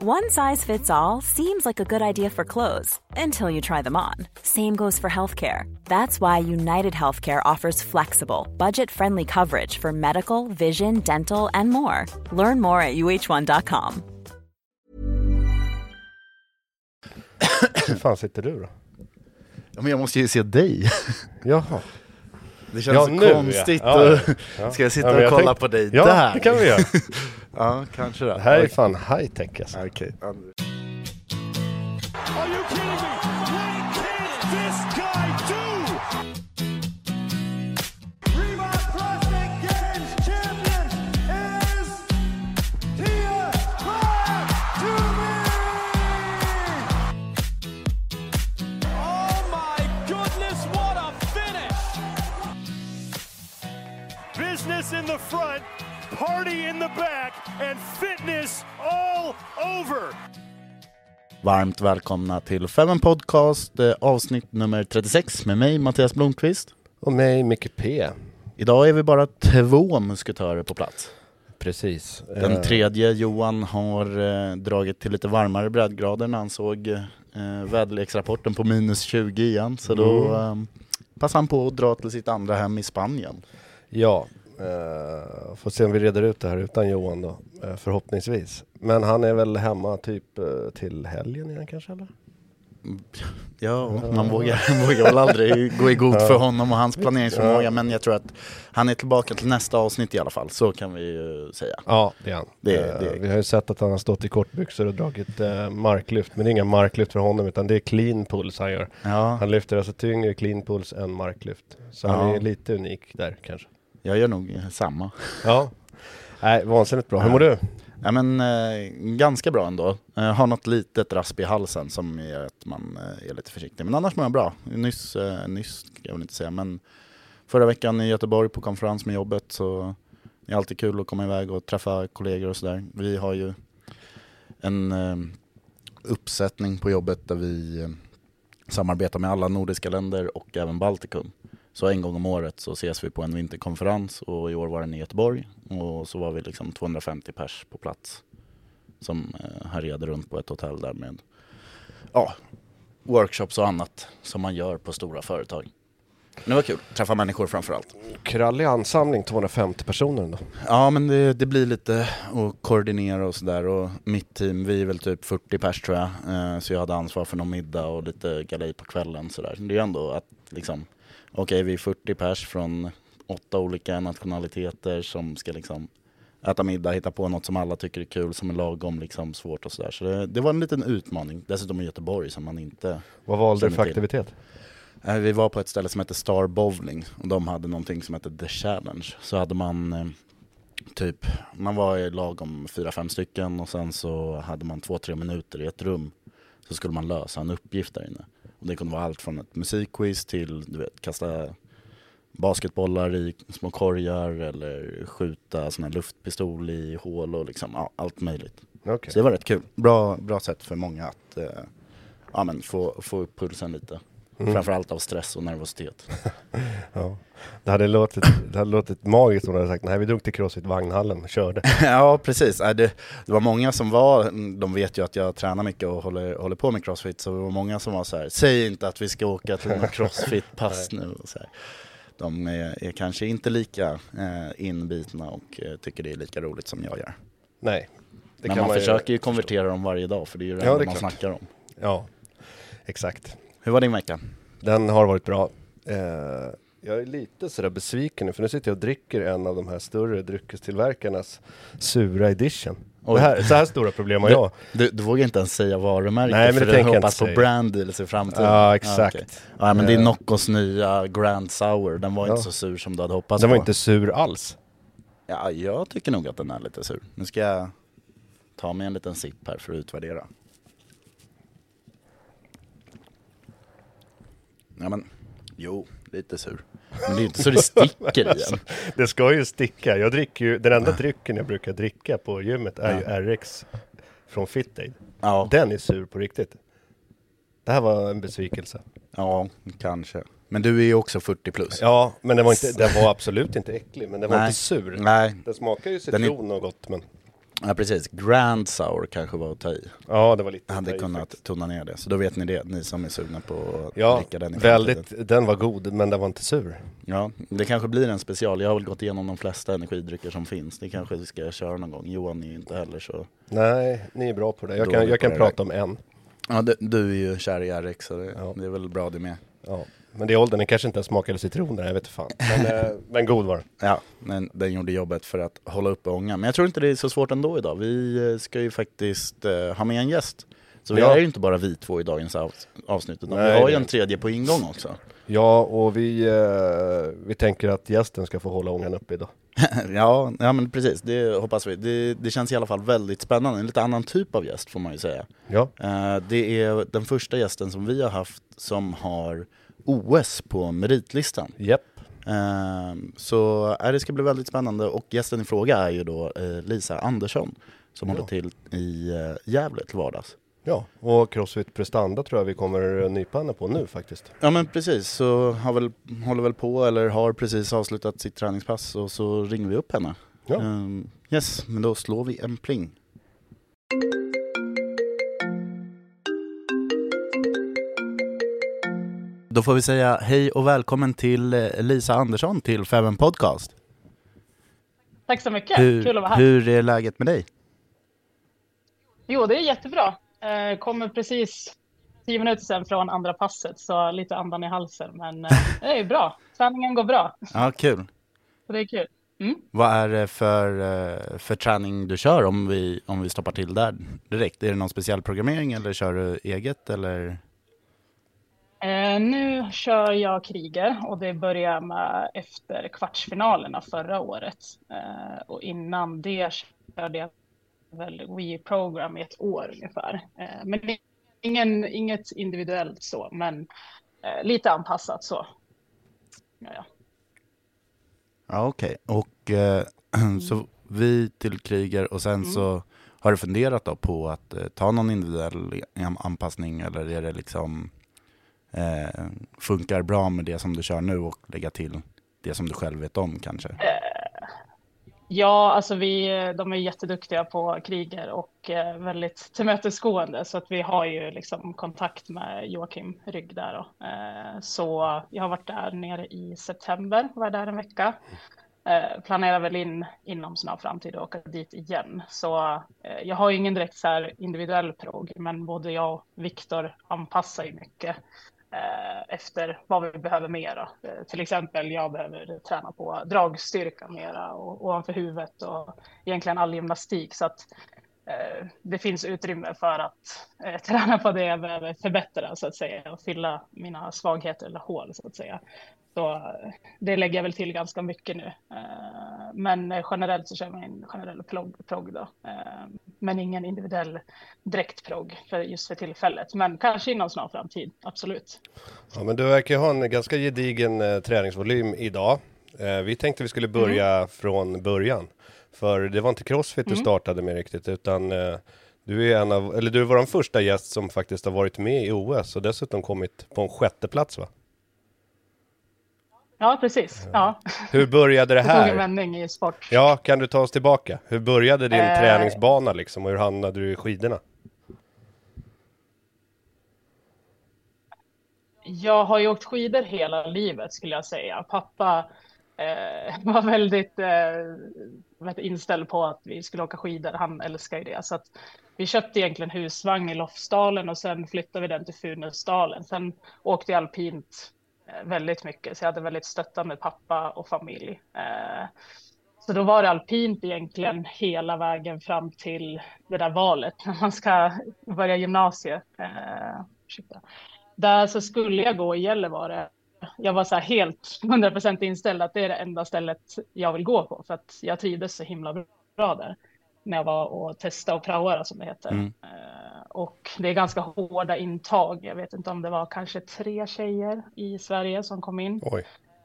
One size fits all seems like a good idea for clothes until you try them on. Same goes for healthcare. That's why United Healthcare offers flexible, budget friendly coverage for medical, vision, dental, and more. Learn more at uh1.com. Hur fan sitter du då? Ja, men jag måste ju se dig. Jaha. Det känns Ja, så nu, konstigt. ja. Ja, ja. Ska jag sitta Ja, och jag kolla tänkte- på dig Ja, där? det kan vi göra. ja, kanske det. Det här är fan high tech alltså. Okej. ja. Are you kidding me? And fitness all over. Varmt välkomna till Femen Podcast, eh, avsnitt nummer 36 med mig Mattias Blomqvist. Och mig, Micke P. Idag är vi bara två musketörer på plats. Precis. Den Eh, tredje, Johan, har eh, dragit till lite varmare breddgrader när han såg eh, väderleksrapporten på minus 20 igen. Så då eh, passade han på att dra till sitt andra hem i Spanien. Ja, eh, får se om vi reder ut det här utan Johan då, eh, förhoppningsvis. Men han är väl hemma typ eh, till helgen igen kanske eller? Ja, man vågar, vågar väl aldrig gå i god för honom och hans planeringsförmåga men jag tror att han är tillbaka till nästa avsnitt i alla fall, så kan vi ju säga. Ja, det är han. Det- det- Vi har ju sett att han har stått i kortbyxor och dragit marklyft, men det är inga marklyft för honom utan det är clean puls han gör. Ja, Han lyfter alltså tyngre clean puls än marklyft. Så Ja. han är lite unik där kanske. Jag gör nog samma. Ja. Nej, vansinnigt bra. Hur mår du? Ja, men, eh, ganska bra ändå. Eh, har något litet rasp i halsen som gör att man eh, är lite försiktig. Men annars mår jag bra. Nyss, eh, nyss ska jag väl inte säga, men förra veckan i Göteborg på konferens med jobbet så det är alltid kul att komma iväg och träffa kollegor och sådär. Vi har ju en eh, uppsättning på jobbet där vi eh, samarbetar med alla nordiska länder och även Baltikum. Så en gång om året så ses vi på en vinterkonferens och i år var den i Göteborg och så var vi liksom 250 pers på plats som eh, härjade runt på ett hotell där med ja, workshops och annat som man gör på stora företag. Men det var kul, träffa människor framför allt. Krallig ansamling, 250 personer ändå. Ja men det, det blir lite att koordinera och sådär och mitt team, vi är väl typ 40 pers tror jag. Eh, så jag hade ansvar för någon middag och lite galej på kvällen sådär. Det är ändå att liksom, okej vi är 40 pers från åtta olika nationaliteter som ska liksom äta middag, hitta på något som alla tycker är kul, som är lagom liksom svårt och sådär. Så det, det var en liten utmaning, dessutom i Göteborg som man inte Vad valde du för till. aktivitet? Eh, Vi var på ett ställe som hette Star Bowling och de hade någonting som hette The Challenge. Så hade man eh, typ, man var i lag om fyra, fem stycken och sen så hade man två, tre minuter i ett rum. Så skulle man lösa en uppgift där inne. Och det kunde vara allt från ett musikquiz till du vet, kasta basketbollar i små korgar eller skjuta sån här luftpistol i hål och liksom, ja, allt möjligt. Okej. Så det var rätt kul. Bra, bra sätt för många att eh, ja, men få, få upp pulsen lite. Mm. Framförallt av stress och nervositet. Ja. Det hade låtit, det hade låtit magiskt om du hade sagt nej vi drog till Crossfit Vagnhallen och körde. ja, precis. Det, det var många som var, de vet ju att jag tränar mycket och håller, håller på med crossfit, så det var många som var så här, säg inte att vi ska åka till något crossfit-pass nu. Och så här. De är, är kanske inte lika eh, inbitna och eh, tycker det är lika roligt som jag gör. Nej, Men kan man, ju försöker ju konvertera dem varje dag för det är ju det Ja, enda man klart. snackar om. Ja, exakt. Hur var din vecka? Den har varit bra. Eh, jag är lite sådär besviken nu för nu sitter jag och dricker en av de här större dryckestillverkarnas sura edition. Det här, så här stora problem har jag. Du, du vågar inte ens säga varumärke Nej, men det för du hoppas på säga. brand deals i framtiden. Ja, exakt. okej. Ja, men det är Eh. Noccos nya Grand Sour, den var Ja. inte så sur som du hade hoppats Den var på. inte sur alls. Ja, jag tycker nog att den är lite sur. Nu ska jag ta mig en liten sipp här för att utvärdera. Ja men, jo, lite sur. Men det är ju inte så det sticker i en. Det ska ju sticka. Jag dricker ju, den enda drycken jag brukar dricka på gymmet är ju RX från FitAid. Ja, Den är sur på riktigt. Det här var en besvikelse. ja, kanske. Men du är ju också 40 plus. Ja, men den var, inte, den var absolut inte äcklig, men den var Nej. inte sur. Nej, Den smakar ju Den är- citron och gott, men ja, precis. Grand Sour kanske var att ta i. ja, det var lite... Jag hade kunnat faktiskt. tona ner det. Så då vet ni det, ni som är sugna på att Ja, dricka den i väldigt, den var god, men den var inte sur. Ja, det kanske blir en special. Jag har väl gått igenom de flesta energidrycker som finns. Det kanske vi ska köra någon gång. Johan är ju inte heller så... Nej, ni är bra på det. Jag Då kan, jag kan prata om en. Ja, du, du är ju kär i RX så det, Ja. det är väl bra det med. Ja. Men det är åldern, den kanske inte ens smakade citron där, jag vet inte fan. Men, eh, men god var den. Ja, men den gjorde jobbet för att hålla uppe ångan. Men jag tror inte det är så svårt ändå idag. Vi eh, ska ju faktiskt eh, ha med en gäst. Så vi Ja. är ju inte bara vi två i dagens av, avsnitt, utan Nej, vi har ju en tredje på ingång också. Ja, och vi, eh, vi tänker att gästen ska få hålla ångan uppe idag. ja, ja, men precis. Det hoppas vi. Det, det känns i alla fall väldigt spännande. En lite annan typ av gäst får man ju säga. Ja, Eh, Det är den första gästen som vi har haft som har OS på meritlistan. japp. Eh, Så eh, det ska bli väldigt spännande och gästen i fråga är ju då eh, Lisa Andersson som Ja. håller till i eh, Gävle till vardags. Ja, och Crossfit Prestanda tror jag vi kommer eh, nypa henne på nu faktiskt. Ja men precis, så har väl, håller väl på eller har precis avslutat sitt träningspass och så ringer vi upp henne. Ja. Eh, Yes, men då slår vi en pling. Då får vi säga hej och välkommen till eh, Lisa Andersson till Feven Podcast. Tack så mycket, Hur, kul att vara här. hur är läget med dig? Jo, det är jättebra. Eh, kommer precis tio minuter sedan från andra passet, så lite andan i halsen. Men eh, det är bra. Träningen går bra, Ja, kul. så det är kul. Mm. Vad är det för, för träning du kör om vi, om vi stoppar till där direkt? Är det någon speciell programmering eller kör du eget eller? Eh, nu kör jag kriger och det börjar med efter kvartsfinalerna förra året. Eh, och innan det körde jag väl Wii Program i ett år ungefär. Eh, men ingen, inget individuellt så, men lite anpassat så. Ja, ja. Ja, okej. Och eh, så vi till kriger och sen så har du funderat då på att eh, ta någon individuell an- anpassning eller är det liksom eh, funkar bra med det som du kör nu och lägga till det som du själv vet om kanske? Eh, ja, alltså vi, de är jätteduktiga på kriger och eh, väldigt tillmötesgående så att vi har ju liksom kontakt med Joakim Rygg där då. Eh, så jag har varit där nere i september, var där en vecka. Planerar väl in inom snar framtid och åka dit igen. Så jag har ju ingen direkt så här individuell prog, men både jag och Viktor anpassar ju mycket Eh, efter vad vi behöver mera. Eh, till exempel jag behöver träna på dragstyrka mera och ovanför huvudet och egentligen all gymnastik så att det finns utrymme för att eh, träna på det jag behöver förbättra så att säga och fylla mina svagheter eller hål så att säga. Så eh, det lägger jag väl till ganska mycket nu. Eh, Men eh, generellt så kör man en generell prog, prog då. Eh, Men ingen individuell direktprog för just för tillfället. Men kanske inom snar framtid, absolut. Ja, men du verkar ju ha en ganska gedigen eh, träningsvolym idag. Eh, vi tänkte vi skulle börja från början. För det var inte Crossfit du startade med riktigt, utan eh, du är en av, eller du är vår första gäst som faktiskt har varit med i OS och dessutom kommit på en sjätte plats va? Ja, precis. Ja, Hur började det det tog en här? vändning i sport. Ja, kan du ta oss tillbaka? Hur började din Eh. träningsbana liksom och hur hamnade du i skidorna? Jag har ju åkt skidor hela livet skulle jag säga. Pappa eh, var väldigt eh, inställd på att vi skulle åka skidor. Han älskar ju det. Så att vi köpte egentligen husvagn i Lofsdalen och sen flyttade vi den till Funäsdalen. Sen åkte jag alpint eh, väldigt mycket, så jag hade väldigt stöttande pappa och familj. Eh, så då var det alpint egentligen hela vägen fram till det där valet när man ska börja gymnasiet. Eh, där så skulle jag gå i Gällivare. Jag var så här helt 100% inställd att det är det enda stället jag vill gå på för att jag trivdes så himla bra där när jag var och testade och praoade som det heter. Mm. Eh, och det är ganska hårda intag. Jag vet inte om det var kanske tre tjejer i Sverige som kom in. Oj.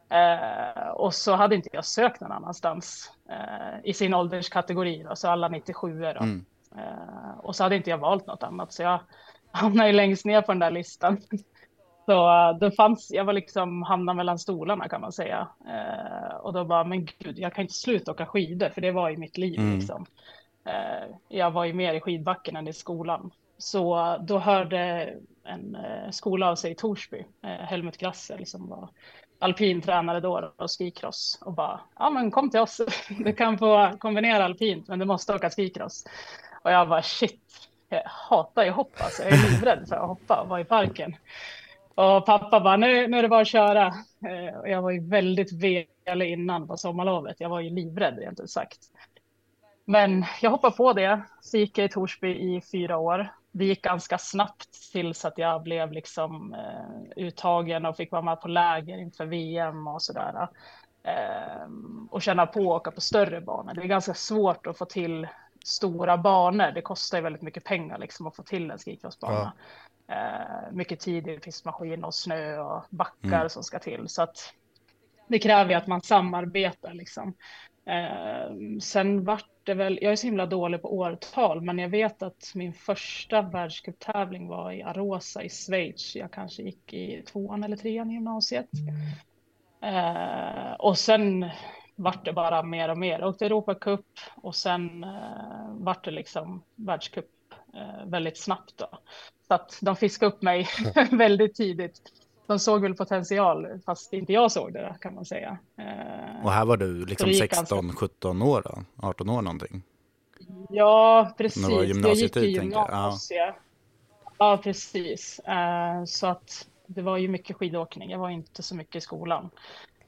Eh, och så hade inte jag sökt någon annanstans eh, i sin ålderskategori, då, så alla 97 då. Mm. Eh, och så hade inte jag valt något annat, så jag hamnade ju längst ner på den där listan. Så uh, det fanns, jag var liksom hamnade mellan stolarna kan man säga. Uh, och då bara, men gud, jag kan inte sluta åka skidor, för det var i mitt liv mm. liksom. Uh, jag var ju mer i skidbacken än i skolan. Så då hörde en skola av sig i Torsby, Helmut Grassel som var alpintränare då och skikross och bara, ja men kom till oss, du kan få kombinera alpint men du måste åka skikross. Och jag bara shit, jag hatar ju hoppa så jag är livrädd för att hoppa och vara i parken. Och pappa bara, nu, nu är det bara att köra. Eh, och jag var ju väldigt velig innan på sommarlovet. Jag var ju livrädd rent ut sagt. Men jag hoppade på det, så gick jag i Torsby i fyra år det gick ganska snabbt tills att jag blev liksom eh, uttagen och fick vara med på läger inför VM och sådär. Eh, och känna på att åka på större banor. Det är ganska svårt att få till stora banor. Det kostar ju väldigt mycket pengar liksom att få till en skikrossbana. Ja. Eh, mycket tid i pistmaskin och snö och backar mm. som ska till. Så att det kräver ju att man samarbetar liksom. Eh, sen vart det väl, jag är så himla dålig på årtal, men jag vet att min första världscuptävling var i Arosa i Schweiz. Jag kanske gick i tvåan eller trean i gymnasiet. Eh, och sen vart det bara mer och mer. Jag åkte Europacup och sen eh, vart det liksom världscup eh, väldigt snabbt. Då. Så att de fiskade upp mig väldigt tidigt de såg väl potential, fast inte jag såg det kan man säga. Och här var du liksom 16, ganska... 17 år då? 18 år någonting? Ja, precis. Jag gick i gymnasiet. Ja. ja, precis. Uh, så att det var ju mycket skidåkning. Jag var inte så mycket i skolan.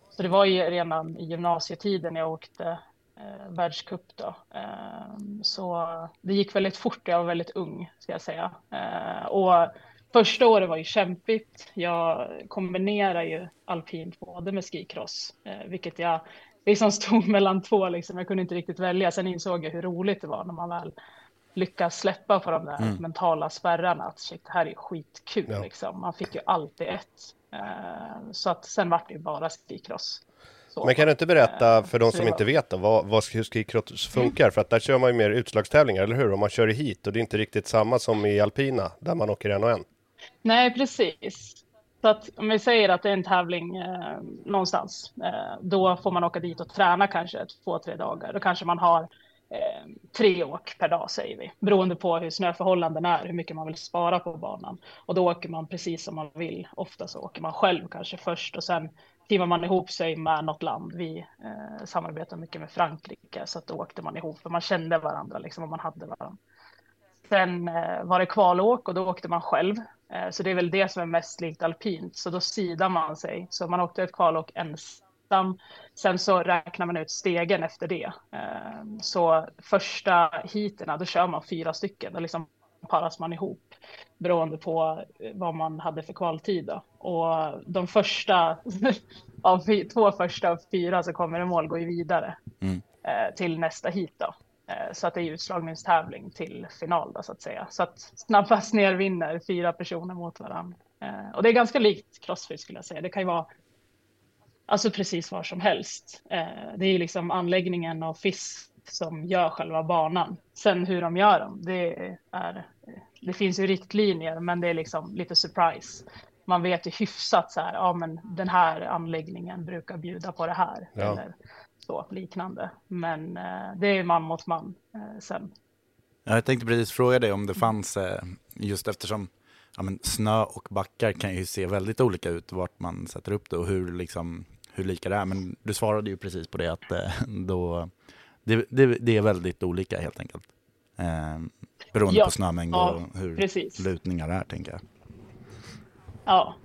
Så det var ju redan i gymnasietiden jag åkte eh, världscup då. Eh, så det gick väldigt fort. Jag var väldigt ung ska jag säga. Eh, och Första året var ju kämpigt. Jag kombinerar ju alpint både med skikross, eh, vilket jag liksom stod mellan två. Liksom. Jag kunde inte riktigt välja. Sen insåg jag hur roligt det var när man väl lyckas släppa på de där mm. mentala spärrarna. Att shit, det här är skitkul. Ja. Liksom. Man fick ju alltid ett. Eh, så att sen vart det ju bara skikross. Men kan du inte berätta eh, för de som inte vet då, vad, vad hur skikross funkar? För att där kör man ju mer utslagstävlingar, eller hur? Om man kör i hit och det är inte riktigt samma som i alpina, där man åker en och en. Nej, precis. Så att om vi säger att det är en tävling eh, någonstans, eh, då får man åka dit och träna kanske två, tre dagar. Då kanske man har eh, tre åk per dag säger vi, beroende på hur snöförhållanden är, hur mycket man vill spara på banan. Och då åker man precis som man vill. Ofta så åker man själv kanske först och sen teamar man ihop sig med något land. Vi eh, samarbetar mycket med Frankrike så att då åkte man ihop för man kände varandra liksom och man hade varandra. Sen eh, var det kvalåk och då åkte man själv. Eh, så det är väl det som är mest likt alpint. Så då sidar man sig. Så man åkte ett kvalåk ensam. Sen så räknar man ut stegen efter det. Eh, så första heaterna, då kör man fyra stycken. Då liksom paras man ihop beroende på vad man hade för kvaltid. Då. Och de första, av två första av fyra så kommer i mål går ju vidare mm. till nästa heat. Då. Eh, så att det är utslagningstävling till final då, så att säga. Så att snabbast ner vinner fyra personer mot varandra. Eh, och det är ganska likt crossfit skulle jag säga. Det kan ju vara alltså precis var som helst. Eh, det är ju liksom anläggningen och fisk som gör själva banan. Sen hur de gör dem, det är. Det finns ju riktlinjer, men det är liksom lite surprise. Man vet ju hyfsat så här, ja, men den här anläggningen brukar bjuda på det här. Ja. Eller, så liknande. Men eh, det är man mot man eh, sen. Jag tänkte precis fråga dig om det fanns, eh, just eftersom ja, men snö och backar kan ju se väldigt olika ut vart man sätter upp det och hur, liksom, hur lika det är. Men du svarade ju precis på det att eh, då, det, det, det är väldigt olika helt enkelt. Eh, beroende Ja, på snömängd ja, och hur precis. lutningar är tänker jag. Ja.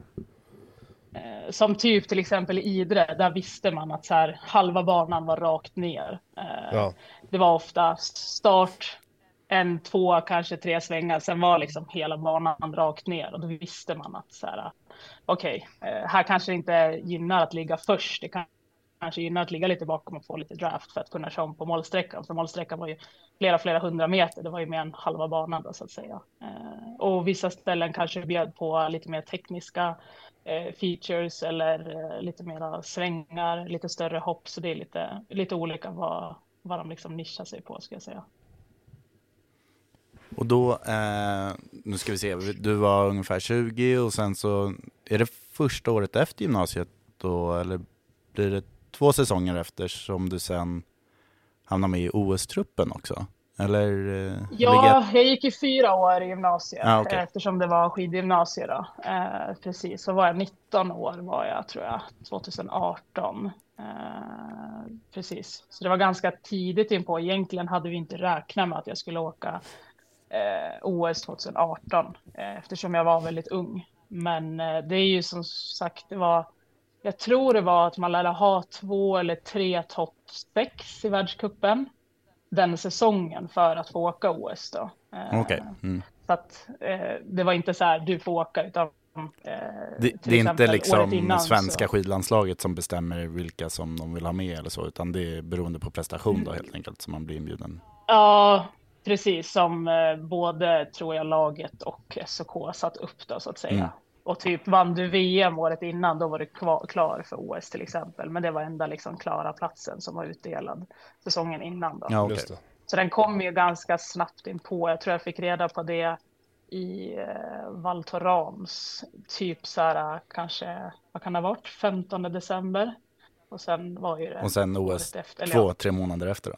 Eh, Som typ till exempel i Idre, där visste man att så här, halva banan var rakt ner. Eh, Ja. Det var ofta start, en, två, kanske tre svängar, sen var liksom hela banan rakt ner och då visste man att så här, okej, eh, här kanske det inte gynnar att ligga först. Det kan, kanske gynnar att ligga lite bakom och få lite draft för att kunna köra om på målsträckan. För målsträckan var ju flera, flera hundra meter. Det var ju mer än halva banan då så att säga. Eh, och vissa ställen kanske bjöd på lite mer tekniska eh, features eller eh, lite mera svängar, lite större hopp. Så det är lite, lite olika vad, vad de liksom nischar sig på ska jag säga. Och då, eh, nu ska vi se, du var ungefär 20 och sen så är det första året efter gymnasiet då, eller blir det två säsonger efter som du sen hamnar med i OS-truppen också? Eller? eh, Ja, jag gick i fyra år i gymnasiet Ah, okej. eftersom det var skidgymnasiet då. Eh, precis, så var jag 19 år var jag tror jag, 2018. Eh, precis, så det var ganska tidigt in på. Egentligen hade vi inte räknat med att jag skulle åka eh, OS 2018 eh, eftersom jag var väldigt ung. Men eh, det är ju som sagt, det var jag tror det var att man lärde ha två eller tre topp sex i världscupen den säsongen för att få åka OS då. Eh, Okej. Mm. Så att eh, det var inte så här du får åka utan eh, Det, det är inte liksom innan svenska så- skidlandslaget som bestämmer vilka som de vill ha med eller så, utan det är beroende på prestation då helt enkelt som man blir inbjuden. Ja, precis som både tror jag laget och SOK satt upp då så att säga. Mm. Och typ vann du VM året innan, då var du kvar, klar för OS till exempel. Men det var enda liksom klara platsen som var utdelad säsongen innan då. Ja, det. Så den kom ju ganska snabbt in på. Jag tror jag fick reda på det i eh, Val Thorens, typ så här kanske, vad kan det ha varit, 15 december. Och sen var ju det Och sen OS efter, två, ja, tre månader efter då?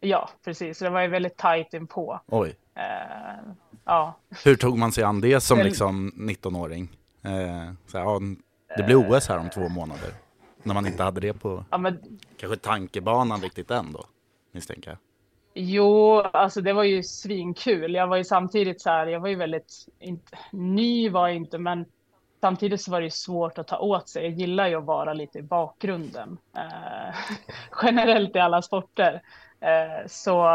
ja, precis. Så det var ju väldigt tajt in på. Oj. Eh, ja, Hur tog man sig an det som liksom 19-åring? Eh, så här, ja, det blir OS här om två månader. När man inte hade det på ja men kanske tankebanan riktigt än då, misstänker jag. Jo, alltså det var ju svinkul. Jag var ju samtidigt så här, jag var ju väldigt, inte, ny var jag inte, men samtidigt så var det ju svårt att ta åt sig. Jag gillar ju att vara lite i bakgrunden, eh, generellt i alla sporter. Eh, så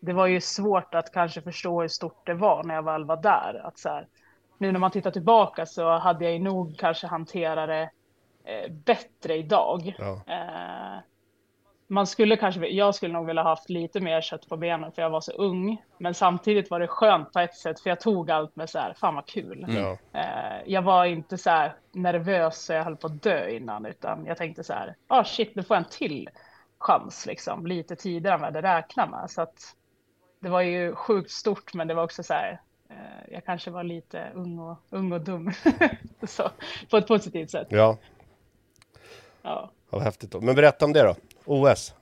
det var ju svårt att kanske förstå hur stort det var när jag väl var där. Att så här, nu när man tittar tillbaka så hade jag ju nog kanske hanterat det eh, bättre idag. Ja. Eh, man skulle kanske, jag skulle nog vilja ha haft lite mer kött på benen för jag var så ung. Men samtidigt var det skönt på ett sätt för jag tog allt med så här, fan vad kul. Ja. Eh, jag var inte så här nervös så jag höll på att dö innan utan jag tänkte så här, ah shit nu får jag en till chans liksom lite tidigare än vad jag hade räknat med. Så att det var ju sjukt stort men det var också så här, eh, jag kanske var lite ung och, ung och dum. så, på ett positivt sätt. ja, Ja. vad häftigt då. Men berätta om det då. OS.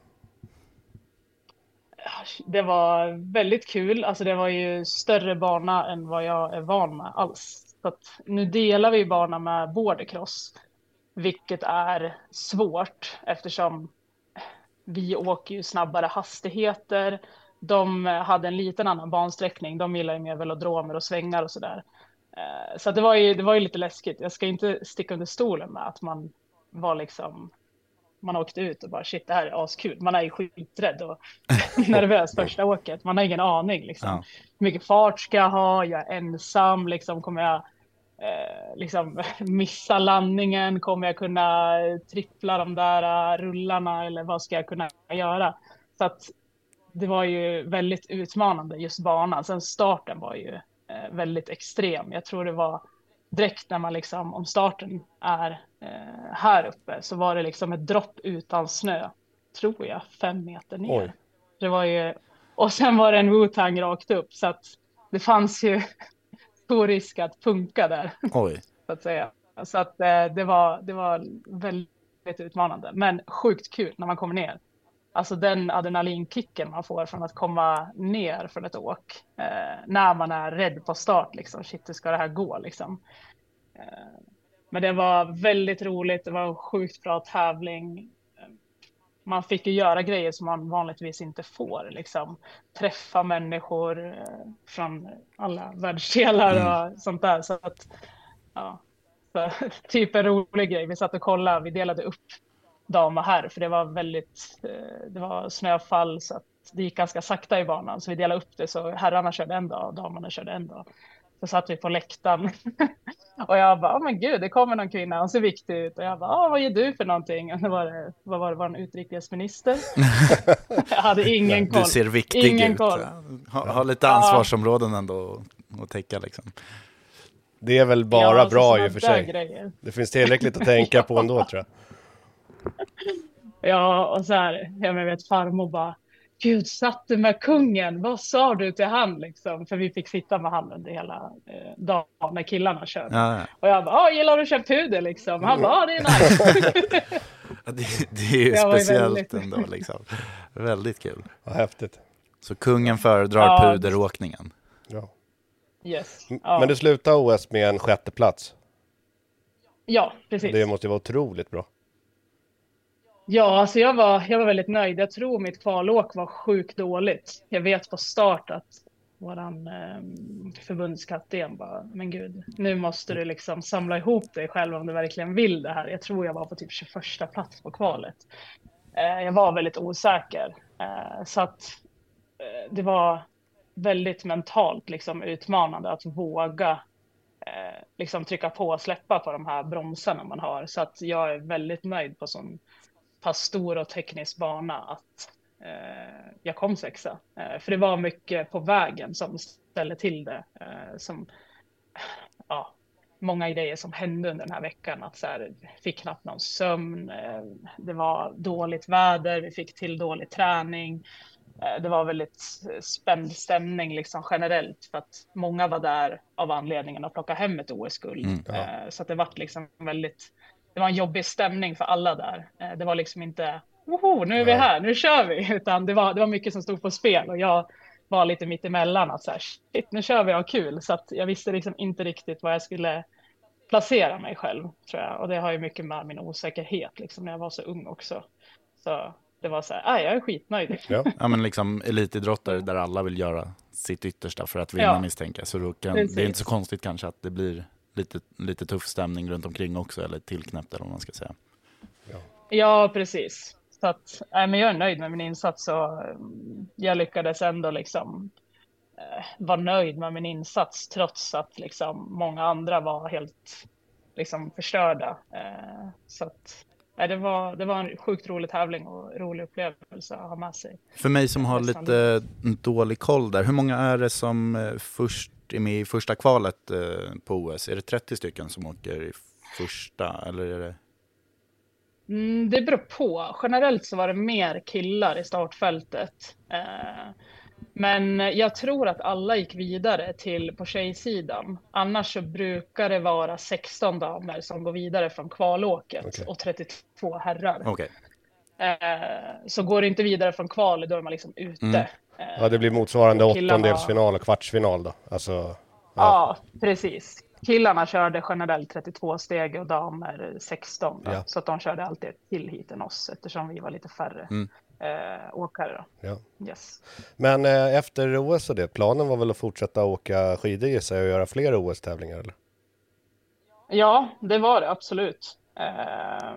Det var väldigt kul. Alltså det var ju större bana än vad jag är van med alls. Så nu delar vi bana med bordercross, vilket är svårt eftersom vi åker ju snabbare hastigheter. De hade en liten annan bansträckning. De gillar ju mer velodromer och svängar och sådär. Eh, Så det var ju, det var ju lite läskigt. Jag ska inte sticka under stolen med att man var liksom man åkte ut och bara shit det här är askul. Man är ju skiträdd och nervös första åket. Man har ingen aning liksom. Ja. Hur mycket fart ska jag ha? Jag är ensam liksom. Kommer jag eh, liksom missa landningen? Kommer jag kunna trippla de där eh, rullarna eller vad ska jag kunna göra? Så att det var ju väldigt utmanande just banan. Sen starten var ju eh, väldigt extrem. Jag tror det var direkt när man liksom, om starten är eh, här uppe så var det liksom ett dropp utan snö, tror jag, fem meter ner. Oj. Det var ju, och sen var det en Wu-Tang rakt upp så att det fanns ju stor risk att punka där Oj. så att säga. Så att eh, det var, det var väldigt utmanande, men sjukt kul när man kommer ner. Alltså den adrenalinkicken man får från att komma ner från ett åk eh, när man är rädd på start liksom. Shit, hur ska det här gå liksom? Eh, men det var väldigt roligt. Det var en sjukt bra tävling. Man fick ju göra grejer som man vanligtvis inte får, liksom träffa människor eh, från alla världsdelar Mm. och sånt där. Så att, ja, så, typ en rolig grej. Vi satt och kollade, vi delade upp dam och herr, för det var väldigt, eh, det var snöfall så att det gick ganska sakta i banan. Så vi delade upp det, så herrarna körde en dag och damerna körde en dag. Så satt vi på läktaren och jag bara, oh, men gud, det kommer någon kvinna, hon ser viktig ut. Och jag bara, ah, vad gör du för någonting? Och det var det, vad var det, var en utrikesminister? jag hade ingen koll. Du ser viktig ingen ut. Koll. Ha, ha lite ansvarsområden ändå att- täcka liksom. Det är väl bara Ja, bra i och för sig. Grejer. Det finns tillräckligt att tänka på ändå tror jag. Ja, och så här, jag vet farmor bara, Gud, satt du med kungen? Vad sa du till han liksom? För vi fick sitta med han under hela eh, dagen när killarna körde. Ja, ja. Och jag bara, "Ah, gillar du att köra puder liksom? Han bara, "Ah, det är nice. Ja, Det, det är ju ju speciellt väldigt- ändå liksom. Väldigt kul. Vad häftigt. Så kungen föredrar Ja. puderåkningen. Ja. yes. Ja. Men det slutade OS med en sjätte plats. ja, precis. Det måste ju vara otroligt bra. Ja, alltså jag var, jag var väldigt nöjd. Jag tror mitt kvalåk var sjukt dåligt. Jag vet på start att våran eh, förbundskapten bara, men gud, nu måste du liksom samla ihop dig själv om du verkligen vill det här. Jag tror jag var på typ 21 plats på kvalet. Eh, jag var väldigt osäker. Eh, så att eh, det var väldigt mentalt liksom utmanande att våga eh, liksom trycka på och släppa på de här bromsarna man har. Så att jag är väldigt nöjd på sån pass stor och teknisk bana att eh, jag kom sexa. Eh, för det var mycket på vägen som ställde till det. Eh, som, ja, många grejer som hände under den här veckan. Att så här, fick knappt någon sömn. Eh, det var dåligt väder. Vi fick till dålig träning. Eh, det var väldigt spänd stämning liksom generellt för att många var där av anledningen att plocka hem ett OS-guld. Mm, ja. Så att det var liksom väldigt, det var en jobbig stämning för alla där. Eh, Det var liksom inte, woho, nu är vi här, nu kör vi, utan det var, det var mycket som stod på spel och jag var lite mitt emellan att så här, shit, nu kör vi och har kul. Så att jag visste liksom inte riktigt vad jag skulle placera mig själv, tror jag. Och det har ju mycket med min osäkerhet, liksom när jag var så ung också. Så det var så här, "Ah, jag är skitnöjd. Ja. Ja men liksom elitidrottare där alla vill göra sitt yttersta för att vinna Ja. misstänker. Så kan, det är inte så konstigt kanske att det blir lite, lite tuff stämning runt omkring också, eller tillknäppt eller vad man ska säga. Ja, precis. Så att, nej, men jag är nöjd med min insats och mm, jag lyckades ändå liksom eh, vara nöjd med min insats trots att liksom många andra var helt liksom förstörda. Eh, så att, nej, det, var, det var en sjukt rolig tävling och rolig upplevelse att ha med sig. För mig som har lite dålig koll där, hur många är det som eh, först är med i första kvalet eh, på OS? Är det 30 stycken som åker i första eller är det? Mm, det beror på. Generellt så var det mer killar i startfältet. Eh, men jag tror att alla gick vidare till på tjejsidan. Annars så brukar det vara 16 damer som går vidare från kvalåket Okej. och 32 herrar. Okej. Eh, så går det inte vidare från kval, då är man liksom ute. Mm. Eh, ja, det blir motsvarande åttondelsfinal och kvartsfinal då. Alltså, Ja, precis. Killarna körde generellt 32 steg och damer 16. Då. Ja. Så att de körde alltid ett till hit än oss eftersom vi var lite färre Mm. eh, åkare. Då. ja. Yes. Men eh, efter OS och det, planen var väl att fortsätta åka skidor gissar jag och göra fler OS-tävlingar eller? Ja, det var det absolut. Eh,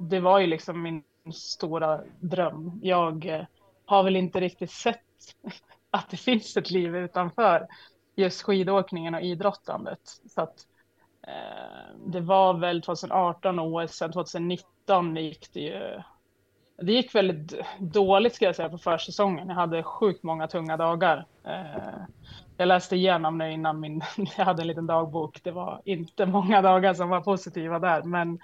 det var ju liksom min stora dröm. Jag eh, har väl inte riktigt sett att det finns ett liv utanför just skidåkningen och idrottandet. Så att, eh, det var väl 2018 OS, sen 2019 gick det ju det gick väldigt dåligt ska jag säga på försäsongen. Jag hade sjukt många tunga dagar. Eh, jag läste igenom det innan min, jag hade en liten dagbok. Det var inte många dagar som var positiva där, men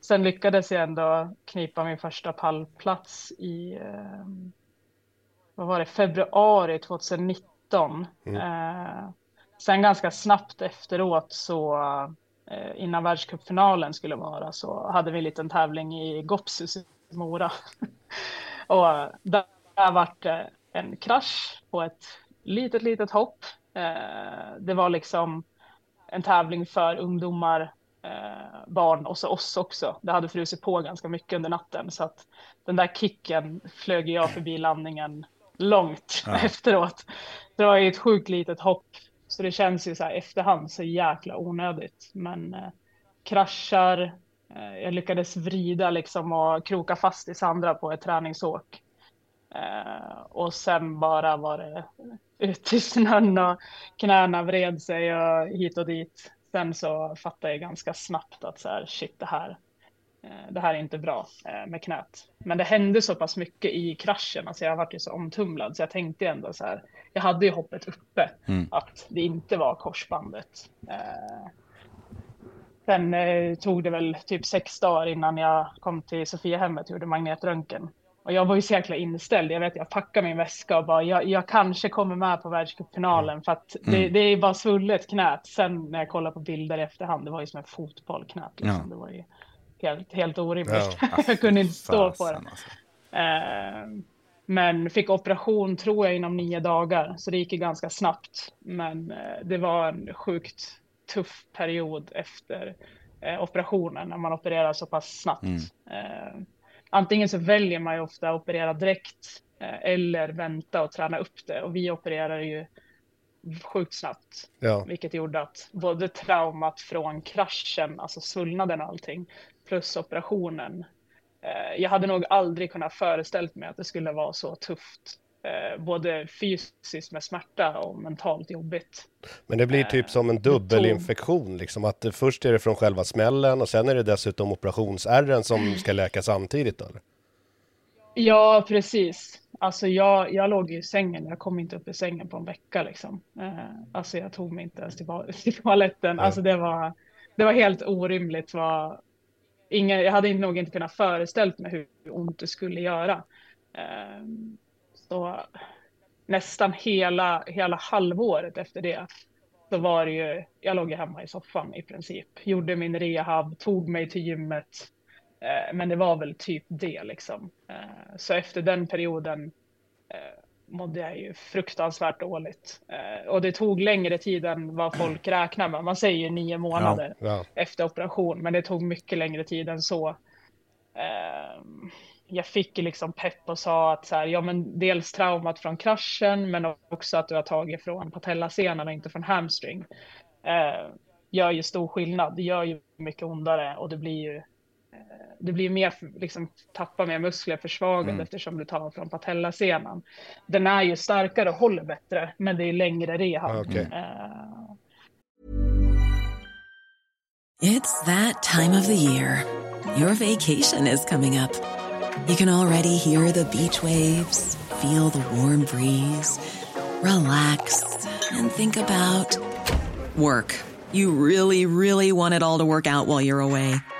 sen lyckades jag ändå knipa min första pallplats i, eh, vad var det, februari 2019. Eh, sen ganska snabbt efteråt så eh, innan världscupfinalen skulle vara så hade vi en liten tävling i Gopsus i Mora. och där, där vart det en krasch på ett litet, litet hopp. Eh, det var liksom en tävling för ungdomar eh, barn och så oss också. Det hade frusit på ganska mycket under natten så att den där kicken flög jag förbi landningen långt ja. efteråt. Det var ju ett sjukt litet hopp så det känns ju så här efterhand så jäkla onödigt. Men eh, kraschar, eh, jag lyckades vrida liksom och kroka fast i Sandra på ett träningsåk. Eh, och sen bara var det ut i snön och knäna vred sig och hit och dit. Sen så fattade jag ganska snabbt att så här, shit, det här, det här är inte bra eh, med knät. Men det hände så pass mycket i kraschen, alltså jag varit ju så omtumlad så jag tänkte ändå så här, jag hade ju hoppet uppe mm. att det inte var korsbandet. Eh, sen tog det väl typ sex dagar innan jag kom till Sofiahemmet och gjorde magnetröntgen. Och jag var ju så jäkla inställd. Jag vet, jag packade min väska och bara, jag, jag kanske kommer med på världscupfinalen för att det, mm. det är bara svullet knät. Sen när jag kollar på bilder i efterhand, det var ju som en fotbollknät. Liksom. Ja. Det var ju helt, helt orimligt. Ja. jag kunde inte stå på det. Alltså. Uh, men fick operation tror jag inom nio dagar, så det gick ju ganska snabbt. Men uh, det var en sjukt tuff period efter uh, operationen när man opererar så pass snabbt. Mm antingen så väljer man ju ofta att operera direkt eh, eller vänta och träna upp det. Och vi opererar ju sjukt snabbt, ja. vilket gjorde att både traumat från kraschen, alltså svullnaden och allting, plus operationen. Eh, jag hade nog aldrig kunnat föreställt mig att det skulle vara så tufft eh, både fysiskt med smärta och mentalt jobbigt. Men det blir typ som en dubbelinfektion, liksom att först är det från själva smällen och sen är det dessutom operationsärren som ska läka samtidigt? Eller? Ja, precis. Alltså jag, jag låg i sängen, jag kom inte upp i sängen på en vecka liksom. Eh, alltså jag tog mig inte ens till, toaletten. Alltså det var, det var helt orimligt. Var, ingen, jag hade nog inte kunnat föreställt mig hur ont det skulle göra. Ehm, så nästan hela, hela halvåret efter det så var det ju, jag låg ju hemma i soffan i princip, gjorde min rehab, tog mig till gymmet. Ehm, men det var väl typ det liksom. Ehm, så efter den perioden mådde jag ju fruktansvärt dåligt. Eh, och det tog längre tid än vad folk räknar med. Man säger ju nio månader ja, ja. efter operation, men det tog mycket längre tid än så. Eh, jag fick liksom pepp och sa att så här, ja men dels traumat från kraschen men också att du har tagit från patellasenan och inte från hamstring. Eh, gör ju stor skillnad, det gör ju mycket ondare och det blir ju eh, det blir mer, liksom tappa mer muskler, försvagad mm. eftersom du tar från patellasenan. Den är ju starkare och håller bättre, men det är längre rehab. Okay. Uh... It's that time of the year. Your vacation is coming up. You can already hear the beach waves, feel the warm breeze, relax, and think about work. You really, really want it all to work out while you're away.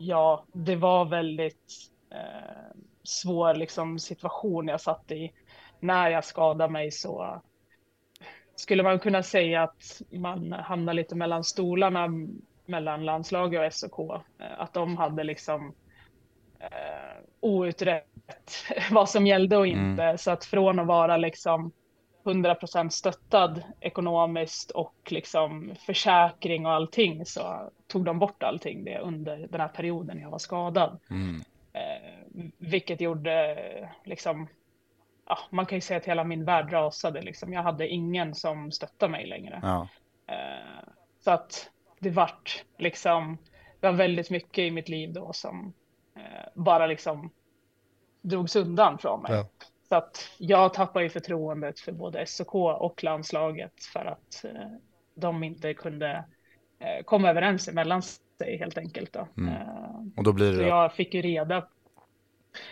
ja, det var väldigt eh, svår liksom, situation jag satt i. När jag skadade mig så skulle man kunna säga att man hamnar lite mellan stolarna mellan landslaget och SOK. Eh, att de hade liksom eh, outrett vad som gällde och inte. Mm. Så att från att vara liksom 100% stöttad ekonomiskt och liksom försäkring och allting så tog de bort allting det under den här perioden jag var skadad. Mm. Eh, vilket gjorde liksom, ja, man kan ju säga att hela min värld rasade liksom. Jag hade ingen som stöttade mig längre. Ja. Eh, så att det vart liksom, det var väldigt mycket i mitt liv då som eh, bara liksom drogs undan från mig. Ja. Så att jag tappar ju förtroendet för både SOK och landslaget för att eh, de inte kunde eh, komma överens emellan sig helt enkelt. Då. Mm. Eh, Och då blir så det... jag fick ju reda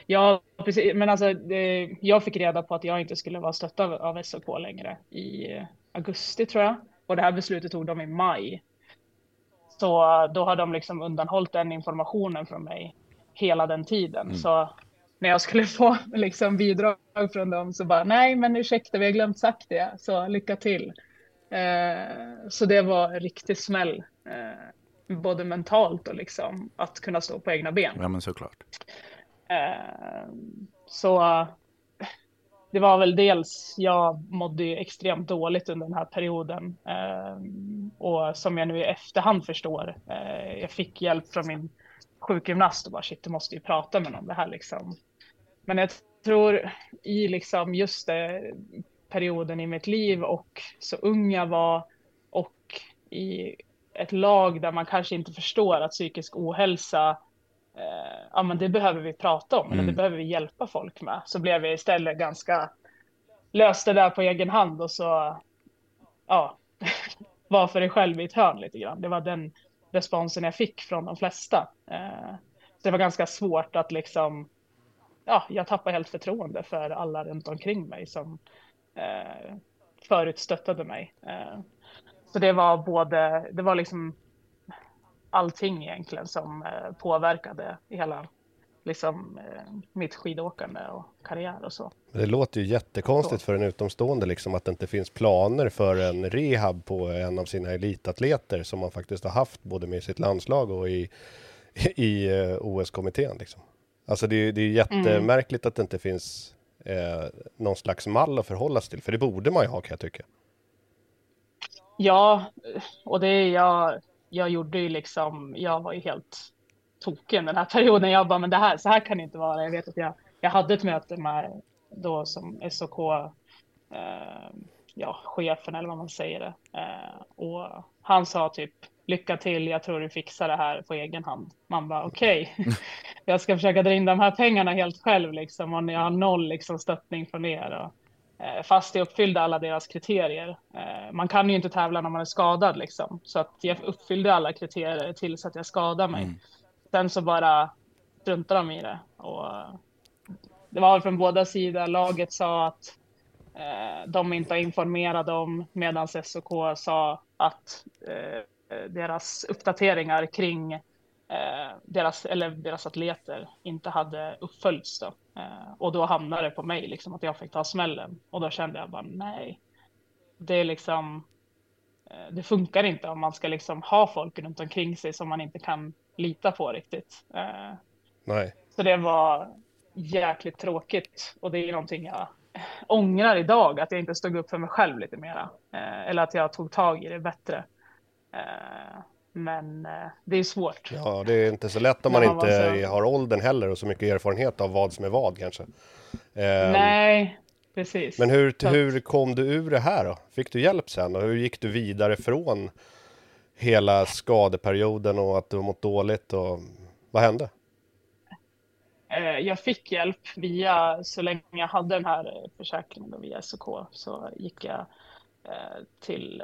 Ja, precis. Men alltså, det, jag fick reda på att jag inte skulle vara stöttad av, SOK längre i augusti tror jag. Och det här beslutet tog de i maj. Så då har de liksom undanhållit den informationen från mig hela den tiden. Mm. Så när jag skulle få liksom bidrag från dem så bara nej, men ursäkta, vi har glömt sagt det, så lycka till. Eh, så det var en riktig smäll, eh, både mentalt och liksom att kunna stå på egna ben. Ja men såklart. Eh, så det var väl dels, jag mådde ju extremt dåligt under den här perioden. Eh, och som jag nu i efterhand förstår, eh, jag fick hjälp från min sjukgymnast och bara shit, du måste ju prata med någon om det här liksom. Men jag tror i liksom just det, perioden i mitt liv och så ung jag var och i ett lag där man kanske inte förstår att psykisk ohälsa eh, ja men det behöver vi prata om, eller Mm. det behöver vi hjälpa folk med. Så blev jag istället ganska, löste det där på egen hand och så, ja, var för dig själv i ett hörn lite grann. Det var den responsen jag fick från de flesta. Eh, så det var ganska svårt att liksom, ja, jag tappade helt förtroende för alla runt omkring mig som eh, förut stöttade mig. Eh, så det var både, det var liksom allting egentligen som eh, påverkade hela liksom, eh, mitt skidåkande och karriär och så. Det låter ju jättekonstigt för en utomstående liksom att det inte finns planer för en rehab på en av sina elitatleter som man faktiskt har haft både med sitt landslag och i, i eh, OS-kommittén. Liksom. Alltså det, är- det är jättemärkligt att det inte finns eh, någon slags mall att förhålla sig till, för det borde man ju ha kan jag tycka. Ja, och det jag, jag gjorde ju liksom, jag var ju helt tokig den här perioden. Jag bara, men det här, så här kan det inte vara. Jag vet att jag, jag hade ett möte med då som SOK, eh, ja, chefen eller vad man säger det. Eh, och han sa typ, lycka till, jag tror du fixar det här på egen hand. Man bara, okej, jag ska försöka dra in de här pengarna helt själv liksom. Och jag har noll liksom stöttning från er. Och, Eh, fast jag uppfyllde alla deras kriterier. Eh, Man kan ju inte tävla när man är skadad liksom. Så att jag uppfyllde alla kriterier tills att jag skadade mig. Sen så bara struntade de i det. Och eh, det var från båda sidor. Laget sa att de inte har informerat om medan SOK sa att eh, deras uppdateringar kring eh, deras, eller deras atleter inte hade uppföljts. Då. Eh, och då hamnade det på mig, liksom, att jag fick ta smällen. Och då kände jag bara nej, det är liksom, eh, det funkar inte om man ska liksom ha folk runt omkring sig som man inte kan lita på riktigt. Eh, Nej. så det var jäkligt tråkigt och det är någonting jag ångrar idag, att jag inte stod upp för mig själv lite mera. Eh, eller att jag tog tag i det bättre. Eh, men eh, det är svårt. Ja, det är inte så lätt om man vad inte säger- har åldern heller och så mycket erfarenhet av vad som är vad kanske. Ehm, Nej, precis. Men hur, Så hur kom du ur det här då? Fick du hjälp sen och hur gick du vidare från hela skadeperioden och att du har mått dåligt och vad hände? Eh, Jag fick hjälp via, så länge jag hade den här försäkringen via SOK så gick jag till,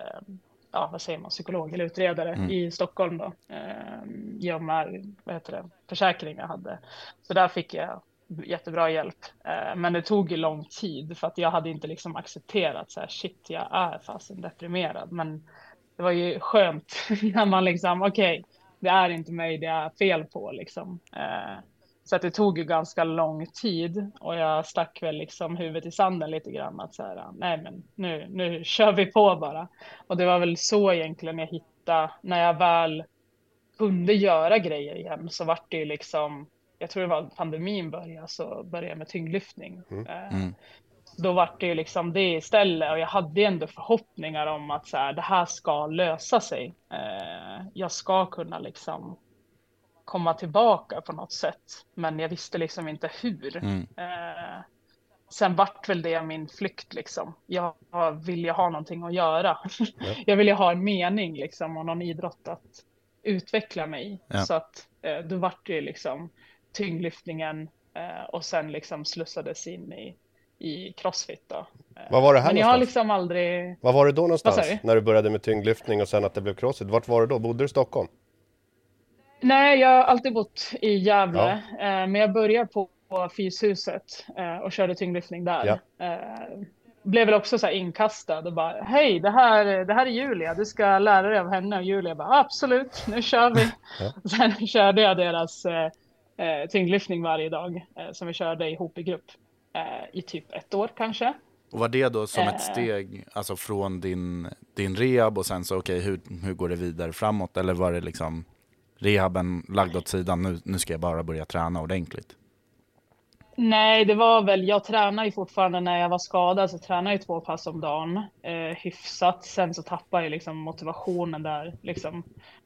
ja vad säger man, psykolog eller utredare i Stockholm då. Eh, med, vad heter det, försäkringen jag hade. Så där fick jag jättebra hjälp. Eh, Men det tog ju lång tid för att jag hade inte liksom accepterat så här, shit jag är fasen deprimerad. Men det var ju skönt när man liksom, okej, det är inte mig det är fel på liksom. Eh, så att det tog ju ganska lång tid och jag stack väl liksom huvudet i sanden lite grann att så här, nej men nu, nu kör vi på bara. Och det var väl så egentligen jag hittade, när jag väl kunde göra grejer igen så vart det ju liksom, jag tror det var pandemin började så började jag med tyngdlyftning. Eh, Då vart det ju liksom det istället och jag hade ändå förhoppningar om att så här, det här ska lösa sig. Eh, jag ska kunna liksom komma tillbaka på något sätt. Men jag visste liksom inte hur. Eh, sen vart väl det min flykt liksom. Jag ville ha någonting att göra. jag ville ha en mening liksom och någon idrott att utveckla mig. Ja. Så att eh, då vart det liksom tyngdlyftningen eh, och sen liksom slussades in i i crossfit då. Eh, Vad var det här Men jag har liksom aldrig... Var var du då Vad någonstans? När du började med tyngdlyftning och sen att det blev crossfit. Vart var du då? Bodde du i Stockholm? Nej, jag har alltid bott i Gävle, eh, men jag började på Fyshuset eh, och körde tyngdlyftning där. Eh, blev väl också så här inkastad och bara hej, det här, det här är Julia, du ska lära dig av henne. Och Julia bara absolut, nu kör vi. Sen körde jag deras eh, tyngdlyftning varje dag som vi körde ihop i grupp i typ ett år kanske. Och var det då som ett steg alltså från din, din rehab och sen så okej, hur, hur går det vidare framåt? Eller var det liksom rehaben lagd åt sidan, nu, nu ska jag bara börja träna ordentligt? Nej, det var väl, jag tränade ju fortfarande när jag var skadad så tränade jag två pass om dagen eh, hyfsat. Sen så tappade jag liksom motivationen där liksom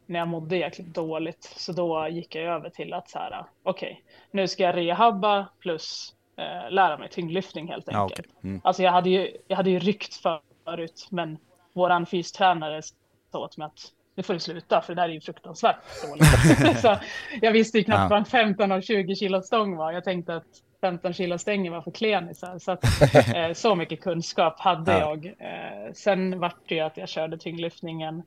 när jag mådde jäkligt dåligt. Så då gick jag över till att så här, okej, nu ska jag rehabba plus eh, lära mig tyngdlyftning helt Ja, enkelt. okej. Mm. Alltså jag hade ju, jag hade ju ryckt förut, men våran fystränare sa åt mig att nu får du sluta för det där är ju fruktansvärt dåligt. så jag visste ju knappt Ja. vad en 15 och 20 kilo stång var. Jag tänkte att 15 kilo stänger var för klenisar. Så, att, eh, så mycket kunskap hade Ja. jag. Eh, sen vart det ju att jag körde tyngdlyftningen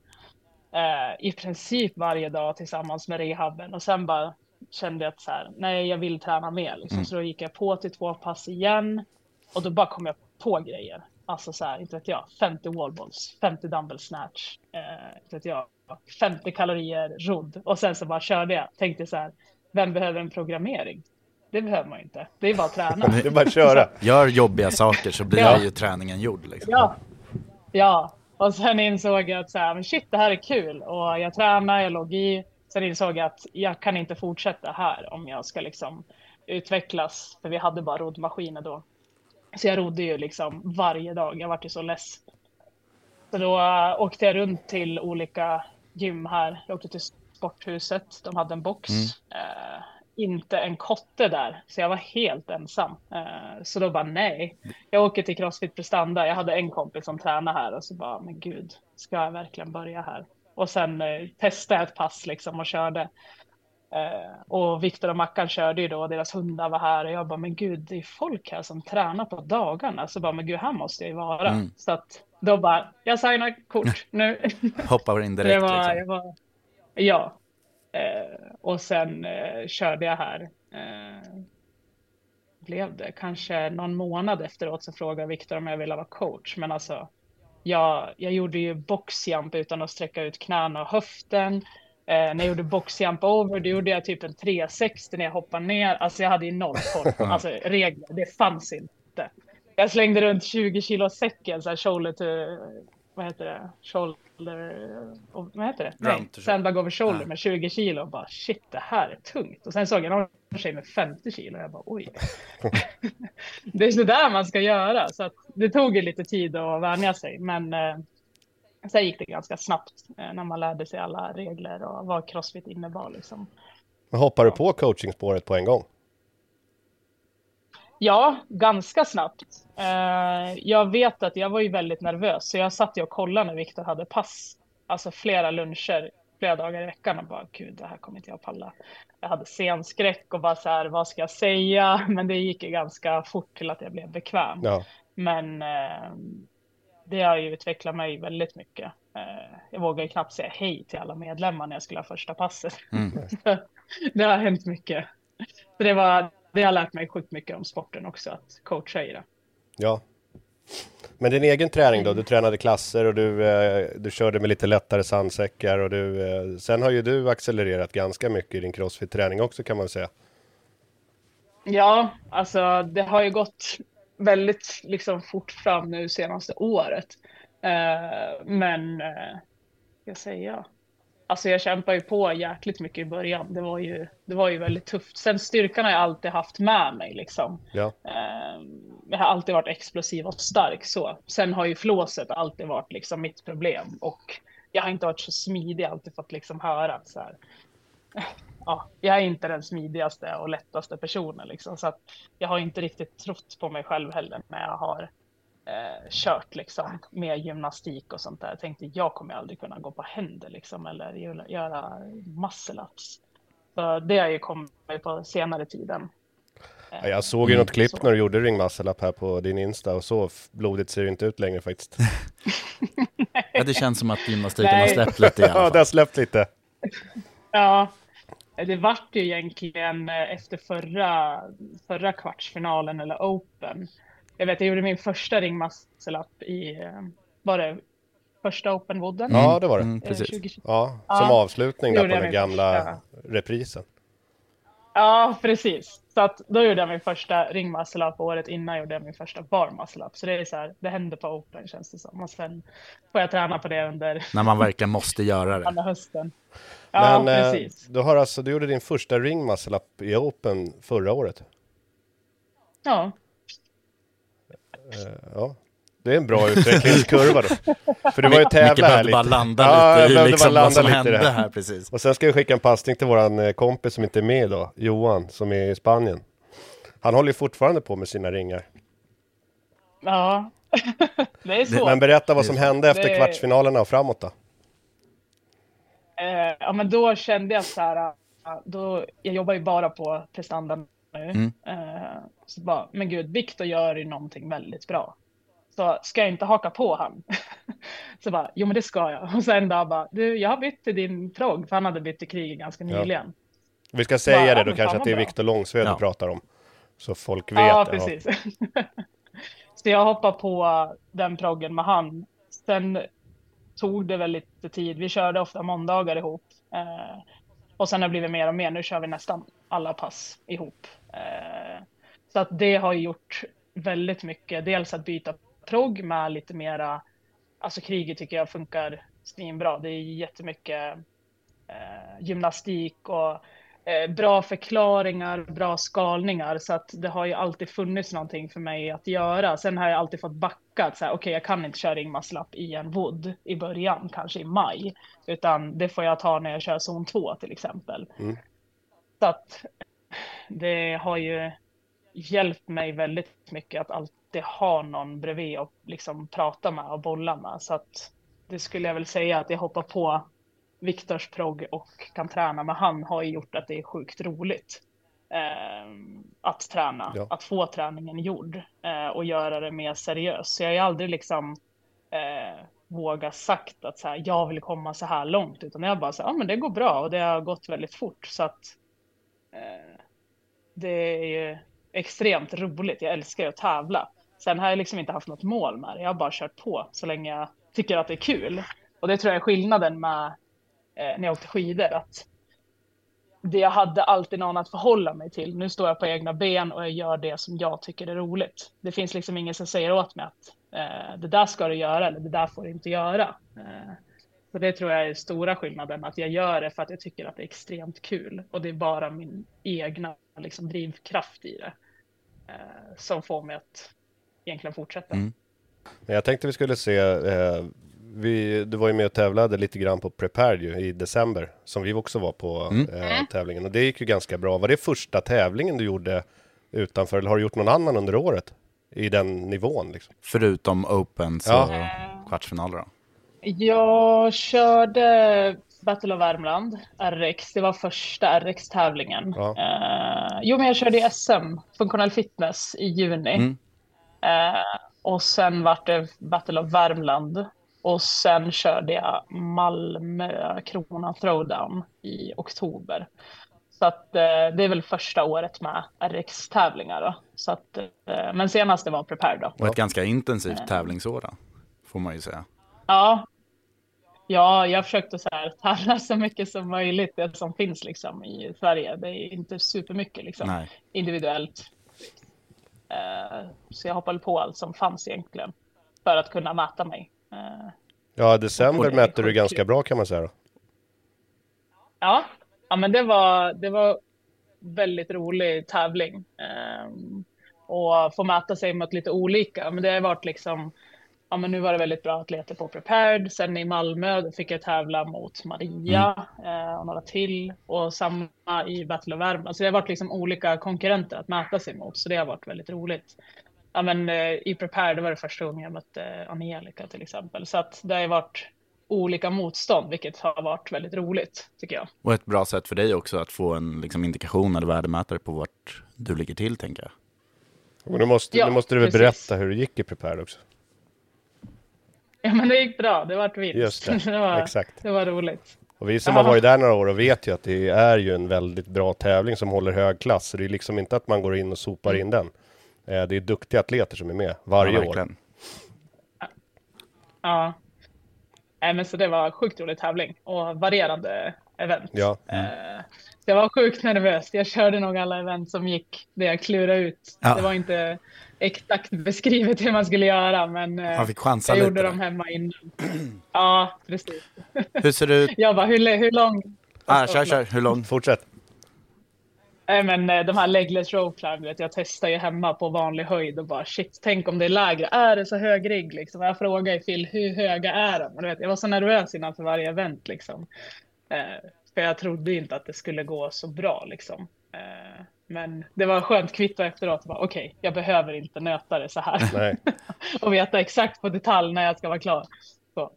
eh, i princip varje dag tillsammans med rehabben och sen bara kände jag att så här, nej, jag vill träna mer. Liksom. Mm. Så då gick jag på till två pass igen och då bara kom jag på grejer. Alltså så här, inte vet jag, 50 wallballs, 50 dumbbell snatch, eh, inte vet jag, 50 kalorier rodd och sen så bara körde jag. Tänkte så här, vem behöver en programmering? Det behöver man ju inte. Det är bara att träna. Det är bara att köra. Gör jobbiga saker så blir Ja. ju träningen gjord. Liksom. Ja. Ja, och sen insåg jag att så här, men shit, det här är kul och jag tränar, jag låg i. Sen insåg jag att jag kan inte fortsätta här om jag ska liksom utvecklas, för vi hade bara roddmaskiner då. Så jag rodde ju liksom varje dag. Jag vart ju så less. Så då åkte jag runt till olika gym här. Jag åkte till Sporthuset. De hade en box. Eh, inte en kotte där, så jag var helt ensam. Eh, så då bara nej. Jag åker till Crossfit Prestanda. Jag hade en kompis som tränade här och så bara, men gud, ska jag verkligen börja här? Och sen eh, testade jag ett pass liksom och körde. Eh, och Viktor och Mackan körde ju då, deras hundar var här och jag bara, men gud, det är folk här som tränar på dagarna. Så bara, men gud, här måste jag ju vara. Mm. Så att då bara, jag signar kort nu. Hoppar in direkt. det var, liksom. var, ja. Eh, och sen eh, körde jag här. Eh, blev det kanske någon månad efteråt så frågade Viktor om jag ville vara coach. Men alltså, jag, jag gjorde ju boxjump utan att sträcka ut knäna och höften. Eh, när jag gjorde boxjump over, då gjorde jag typ en 360 när jag hoppade ner. Alltså jag hade ju noll koll. Alltså regler, det fanns inte. Jag slängde runt 20 kilo säcken, så här shoulder to, vad heter det, shoulder, vad heter det? Nej, sandbag over shoulder med 20 kilo. Och bara shit, det här är tungt. Och sen såg jag någon tjej med 50 kilo och jag bara oj. det är så där man ska göra. Så att det tog ju lite tid att vänja sig, men eh, sen gick det ganska snabbt eh, när man lärde sig alla regler och vad crossfit innebar liksom. Men hoppar du på coachingspåret på en gång? Ja, ganska snabbt. Eh, jag vet att jag var ju väldigt nervös, så jag satt ju och kollade när Viktor hade pass. Alltså flera luncher, flera dagar i veckan och bara gud, det här kommer inte jag palla. Jag hade scenskräck och bara så här, vad ska jag säga? Men det gick ju ganska fort till att jag blev bekväm. Ja. Men eh, det har ju utvecklat mig väldigt mycket. Eh, jag vågar ju knappt säga hej till alla medlemmar när jag skulle ha första passet. det har hänt mycket. Så det, var, det har lärt mig sjukt mycket om sporten också, att coacha i det. Ja. Men din egen träning då? Du tränade klasser och du, eh, du körde med lite lättare sandsäckar och du, eh, sen har ju du accelererat ganska mycket i din crossfit-träning också kan man säga. Ja, alltså det har ju gått väldigt liksom fort fram nu senaste året. Eh, men, ska jag säga? Alltså jag kämpar ju på jäkligt mycket i början. Det var ju, det var ju väldigt tufft. Sen styrkan har jag alltid haft med mig liksom. Ja. Eh, jag har alltid varit explosiv och stark så. Sen har ju flåset alltid varit liksom mitt problem och jag har inte varit så smidig, alltid fått liksom höra att så här. Ja, jag är inte den smidigaste och lättaste personen liksom, så att jag har inte riktigt trott på mig själv heller när jag har eh, kört liksom med gymnastik och sånt där. Jag tänkte jag kommer aldrig kunna gå på händer liksom eller göra- muscle ups. Så det har ju kommit på senare tiden. Ja, jag såg ju något klipp när du gjorde ringmuscle-up här på din Insta och så blodigt ser det inte ut längre faktiskt. Ja, det känns som att gymnastiken har släppt lite i alla Ja, fall. det har släppt lite. Ja, det vart ju egentligen eh, efter förra, förra kvartsfinalen eller Open. Jag vet, jag gjorde min första ringmuscle-up i, eh, var det första Open-wooden? Ja, det var det. Mm, Eh, precis. 2020. Ja, Ja, som avslutning där på den gamla första. reprisen. Ja, precis. Så att då gjorde jag min första ringmuscle-up och året innan gjorde jag min första bar muscle-up. Så det är så här, det händer på Open känns det som. Och sen får jag träna på det under När man verkligen måste göra det. andra hösten. Ja, Men eh, precis. du har alltså, du gjorde din första ringmuscle-up i Open förra året. Ja, Eh, Ja, det är en bra utvecklingskurva då. För du var ju tävla här lite. bara landa Ja, lite i liksom vad som hände här precis. Och sen ska vi skicka en passning till våran eh, kompis som inte är med idag, Johan, som är i Spanien. Han håller ju fortfarande på med sina ringar. ja. det är så. Men berätta vad som hände efter Det- kvartsfinalerna och framåt då. Eh, ja, men då kände jag så här, äh, då, jag jobbar ju bara på prestanda nu. Mm. Eh, så bara, men gud, Viktor gör ju någonting väldigt bra. Så ska jag inte haka på han? så bara, jo men det ska jag. Och sen då bara, du, jag har bytt till din progg, för han hade bytt till kriget ganska Ja. nyligen. Vi ska säga Ja, det då kanske att det är. Viktor Långsved Ja. du pratar om. Så folk vet Ja, precis. så jag hoppade på den proggen med han. Sen tog det väl lite tid. Vi körde ofta måndagar ihop. Eh, och sen har det blivit mer och mer. Nu kör vi nästan alla pass ihop. Eh, så att det har gjort väldigt mycket. Dels att byta progg med lite mera, alltså kriget tycker jag funkar svinbra. Det är jättemycket eh, gymnastik och eh, bra förklaringar, bra skalningar. Så att det har ju alltid funnits någonting för mig att göra. Sen har jag alltid fått backa. att Okej, jag kan inte köra ringmuscle-up i en wood i början, kanske i maj. Utan det får jag ta när jag kör zon 2 till exempel. Mm. Så att det har ju hjälpt mig väldigt mycket att alltid ha någon bredvid och liksom prata med och bolla med. Så att det skulle jag väl säga att jag hoppar på Viktors progg och kan träna med han har ju gjort att det är sjukt roligt. Eh, att träna, Ja. att få träningen gjord eh, och göra det mer seriöst. Så jag har aldrig liksom eh, vågat sagt att så här, jag vill komma så här långt, utan jag bara så här, ja men det går bra och det har gått väldigt fort så att eh, det är ju extremt roligt. Jag älskar ju att tävla. Sen har jag liksom inte haft något mål med det. Jag har bara kört på så länge jag tycker att det är kul. Och det tror jag är skillnaden med eh, när jag åkte skidor. Att det jag hade alltid någon att förhålla mig till. Nu står jag på egna ben och jag gör det som jag tycker är roligt. Det finns liksom ingen som säger åt mig att eh, det där ska du göra eller det där får du inte göra. Eh, så det tror jag är stora skillnaden, att jag gör det för att jag tycker att det är extremt kul. Och det är bara min egna liksom, drivkraft i det eh, som får mig att egentligen fortsätta. Mm. Jag tänkte vi skulle se, eh, vi, du var ju med och tävlade lite grann på Prepared ju, i december, som vi också var på Mm. eh, tävlingen. Och det gick ju ganska bra. Var det första tävlingen du gjorde utanför, eller har du gjort någon annan under året? I den nivån liksom? Förutom Opens Ja. och kvartsfinaler då. Jag körde Battle of Värmland, RX. Det var första RX-tävlingen. Ja. Eh, jo, men jag körde i SM, Functional Fitness, i juni. Mm. Eh, och sen vart det Battle of Värmland. Och sen körde jag Malmö Krona Throwdown i oktober. Så att eh, det är väl första året med RX-tävlingar då. Så att, eh, men senaste var Prepare då. Och ett ganska intensivt tävlingsår då, får man ju säga. Ja. Ja, jag försökte så här, tävla så mycket som möjligt, det som finns liksom i Sverige. Det är inte supermycket liksom Nej. individuellt. Eh, så jag hoppade på allt som fanns egentligen för att kunna mäta mig. Eh, Ja, december det mätte du ganska bra kan man säga då. ja, ja, men det var, det var väldigt rolig tävling. Eh, och få mäta sig mot lite olika. Men det har varit liksom, ja men nu var det väldigt bra atleter på Prepared. Sen i Malmö fick jag tävla mot Maria eh, och några till. Och samma i Battle of Värmland. Så det har varit liksom olika konkurrenter att mäta sig mot. Så det har varit väldigt roligt. Ja men eh, i Prepared var det första gången jag mötte Angelica till exempel. Så att det har varit olika motstånd, vilket har varit väldigt roligt tycker jag. Och ett bra sätt för dig också att få en liksom, indikation eller värdemätare på vart du ligger till, tänker jag. Och nu måste, Ja, nu måste du väl precis. berätta hur det gick i Prepared också. Ja, men det gick bra. Det vart vinst. Just det, det, var, exakt. det var roligt. Och vi som Ja. har varit där några år och vet ju att det är ju en väldigt bra tävling som håller hög klass. Så det är liksom inte att man går in och sopar in den. Eh, Det är duktiga atleter som är med varje Ja, år. Ja. Nej, men så det var sjukt rolig tävling och varierande event. Ja. Eh, så jag var sjukt nervös. Jag körde nog alla event som gick där jag klurade ut. Ja. Det var inte exakt beskrivet hur man skulle göra, men eh, Man fick chansa jag lite gjorde dem hemma innan. Ja, precis. Hur ser det ut? Jag bara, hur, hur lång? Ah, kör, kör. Hur lång? Fortsätt. Nej, men eh, de här legless rope climb, vet, jag testar ju hemma på vanlig höjd och bara shit, tänk om det är lägre. Är det så hög rigg liksom? Jag frågar ju Phil, hur höga är de? Och vet, jag var så nervös innan för varje event liksom. Eh, för jag trodde inte att det skulle gå så bra liksom. Eh, men det var skönt kvitto efteråt. Okej, jag behöver inte nöta det så här. Nej. och veta exakt på detalj när jag ska vara klar. Så.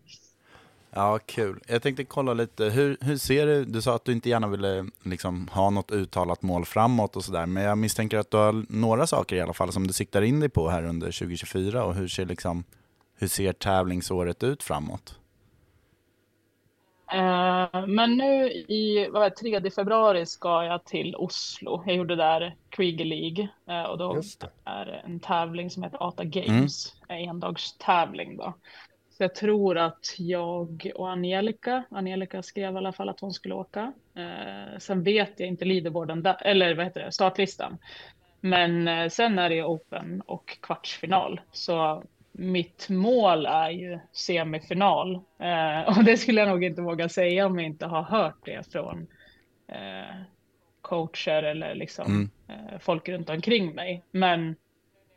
Ja, kul. Jag tänkte kolla lite, hur, hur ser du, du sa att du inte gärna ville liksom, ha något uttalat mål framåt och sådär, men jag misstänker att du har några saker i alla fall som du siktar in dig på här under 2024 och hur ser, liksom, hur ser tävlingsåret ut framåt? Eh, men nu i vad var det, 3 februari ska jag till Oslo. Jag gjorde där Krieger League eh, och då det. är det en tävling som heter Ata Games, en endagstävling då. Så jag tror att jag och Angelica, Angelica skrev i alla fall att hon skulle åka. Eh, sen vet jag inte leaderboarden, där, eller vad heter det, startlistan. Men eh, sen är det Open och kvartsfinal. Så mitt mål är ju semifinal. Eh, och det skulle jag nog inte våga säga om jag inte har hört det från eh, coacher eller liksom eh, folk runt omkring mig. Men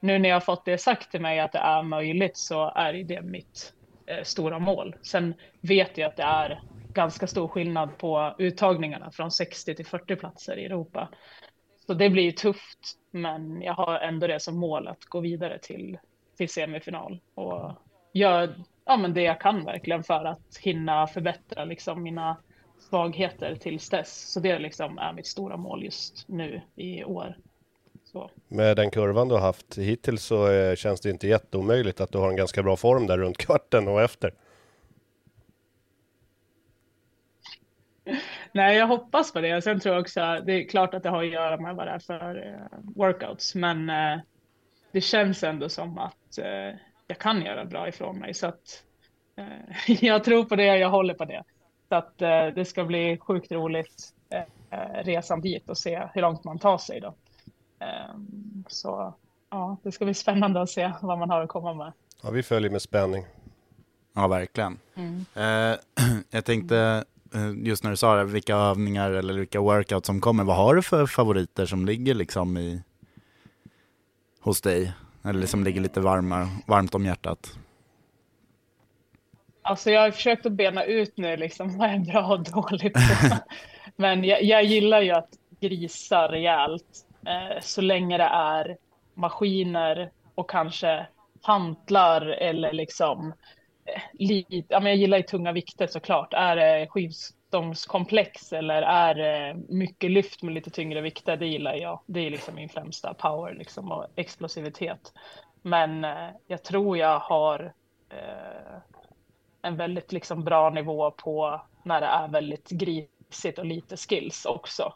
nu när jag har fått det sagt till mig att det är möjligt så är det mitt eh, stora mål. Sen vet jag att det är ganska stor skillnad på uttagningarna från 60 till 40 platser i Europa. Så det blir ju tufft, men jag har ändå det som mål att gå vidare till, till semifinal och gör ja, men det jag kan verkligen för att hinna förbättra liksom mina svagheter tills dess. Så det liksom är mitt stora mål just nu i år. Så. Med den kurvan du har haft hittills så eh, känns det inte jätteomöjligt att du har en ganska bra form där runt kvarten och efter. Nej, jag hoppas på det. Sen tror jag också, det är klart att det har att göra med vad det är för eh, workouts, men eh, det känns ändå som att eh, jag kan göra bra ifrån mig. Så att eh, jag tror på det, jag håller på det. Så att eh, det ska bli sjukt roligt eh, eh, resan dit och se hur långt man tar sig då. Ehm, så ja, det ska bli spännande att se vad man har att komma med. Ja, vi följer med spänning. Ja, verkligen. Eh, jag tänkte, just när du sa det, vilka övningar eller vilka workouts som kommer, vad har du för favoriter som ligger liksom i, hos dig? Eller som liksom ligger lite varmare, varmt om hjärtat? Alltså jag har försökt att bena ut nu liksom vad är bra och dåligt. på. Men jag, jag gillar ju att grisa rejält eh, så länge det är maskiner och kanske hantlar eller liksom eh, lite, ja, men jag gillar ju tunga vikter såklart. Är det sjukdomskomplex eller är mycket lyft med lite tyngre vikter, det gillar jag. Det är liksom min främsta power liksom och explosivitet. Men eh, jag tror jag har eh, en väldigt liksom bra nivå på när det är väldigt grisigt och lite skills också.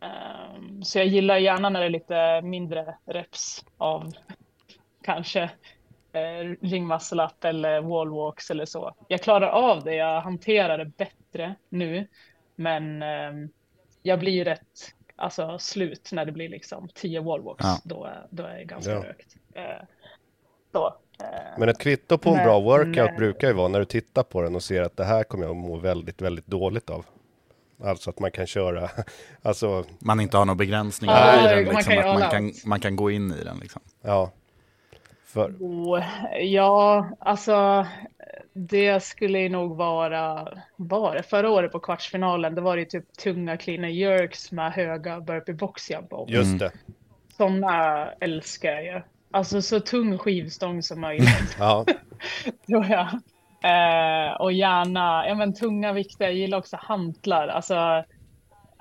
Ehm, så jag gillar gärna när det är lite mindre reps av kanske uh, ringmuscle up eller wallwalks eller så. Jag klarar av det, jag hanterar det bättre nu, men ehm, jag blir rätt alltså, slut när det blir liksom 10 wallwalks. Ja. Då, är- då är det ganska Ja. högt. Eh, så, eh, Men ett kvitto på en bra Men- workout brukar ju vara när du tittar på den och ser att det här kommer jag att må väldigt, väldigt dåligt av. Alltså att man kan köra, alltså, Man inte har några begränsningar Ja, i den, man liksom, kan ju att man kan, man kan gå in i den. Liksom. ja. För, Oh, ja, alltså det skulle ju nog vara, var förra året på kvartsfinalen, det var det ju typ tunga clean and jerks med höga burpee box jump just det. sådana älskar jag ju. Alltså så tung skivstång som möjligt Ja, tror jag. Eh, och gärna, ja men tunga vikter, jag gillar också hantlar. Alltså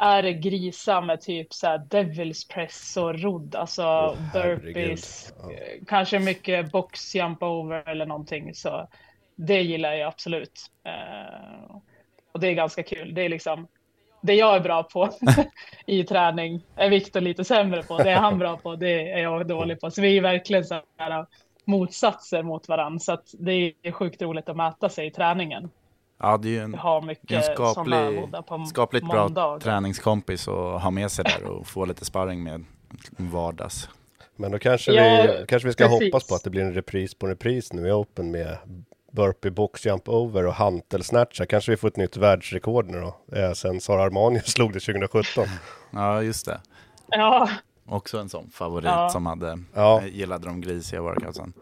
är det grisa med typ så här Devils press och rodd, alltså Åh, burpees. Ja. eh, kanske mycket box jump over eller någonting. Så det gillar jag absolut. Eh, och det är ganska kul. Det är liksom det jag är bra på i träning är Viktor lite sämre på. Det är han bra på, det är jag dålig på. Så vi är verkligen så här motsatser mot varandra. Så det är sjukt roligt att mäta sig i träningen. Ja, det är ju en, har mycket en skaplig, på skapligt bra måndag. träningskompis att ha med sig där och få lite sparring med vardags. Men då kanske, Ja, vi, kanske vi ska precis. hoppas på att det blir en repris på en repris nu i Open med burpee box jump over och hantelsnatcha. Kanske vi får ett nytt världsrekord nu då, eh, sen Sara Armani slog det 2017. Ja, just det. Ja, Också en sån favorit Ja. som hade, Ja. gillade de grisiga workoutsen.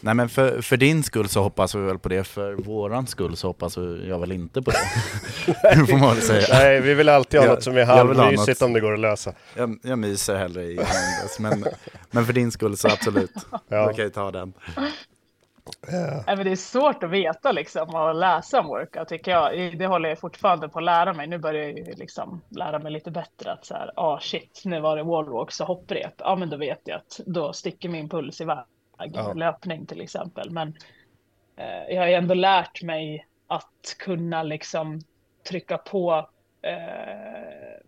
Nej men för, för din skull så hoppas vi väl på det, för våran skull så hoppas jag väl inte på det. det får man väl säga. Nej, vi vill alltid ha Jag- något som är halvmysigt om det går att lösa. Jag, jag myser hellre i Mendes, men, men för din skull så absolut. Ja. Då kan jag ta den. Nej, men det är svårt att veta liksom och läsa om workout tycker jag. Det håller jag fortfarande på att lära mig. Nu börjar jag liksom lära mig lite bättre att så här, ah shit, nu var det wallwalks och hopprep. Ja, men då vet jag att då sticker min puls iväg. Ja. Löpning till exempel. Men eh, jag har ju ändå lärt mig att kunna liksom trycka på eh,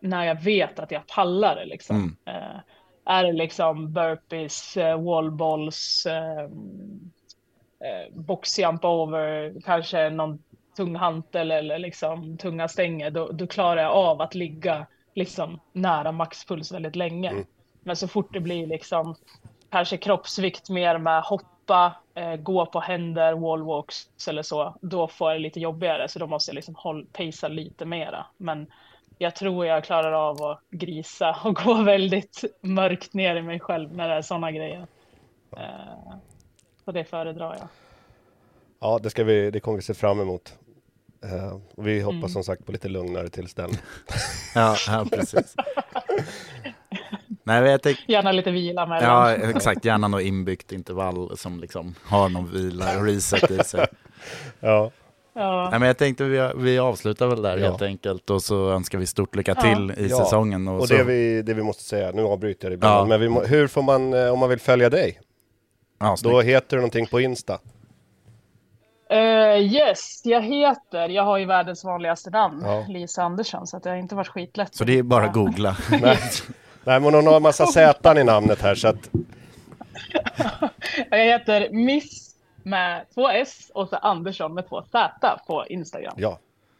när jag vet att jag pallar det liksom. Mm. Eh, är det liksom burpees, eh, wallballs, eh, eh, box jump over, kanske någon tung hantel eller liksom tunga stänger, då, då klarar jag av att ligga liksom nära maxpuls väldigt länge. Mm. Men så fort det blir liksom kanske kroppsvikt mer med hoppa, eh, gå på händer, wallwalks eller så, då får jag det lite jobbigare så då måste jag liksom håll, pacea lite mera. Men jag tror jag klarar av att grisa och gå väldigt mörkt ner i mig själv när det är sådana grejer. Eh, så det föredrar jag. Ja, det, ska vi, det kommer vi se fram emot. Och vi hoppas Mm. som sagt på lite lugnare tillställning. Ja, ja precis. Nej, jag tänk, Gärna lite vila mellan. ja, exakt. Gärna något inbyggt intervall som liksom har någon vila och reset i sig. Ja, Ja. Nej, men jag tänkte vi, vi avslutar väl där Ja. helt enkelt och så önskar vi stort lycka till i Ja. säsongen. Och, och så, det vi, det vi måste säga, nu avbryter jag dig ibland, Ja. men vi må, hur får man, eh, om man vill följa dig? ja, Då heter du någonting på Insta. Eh, yes, jag heter, jag har ju världens vanligaste namn, Ja. Lisa Andersson, så att det har inte varit skitlätt. så det är bara att googla. Nej, men hon har en massa Z i namnet här så att, Jag heter Miss med två S och så Andersson med två Z på Instagram. ja.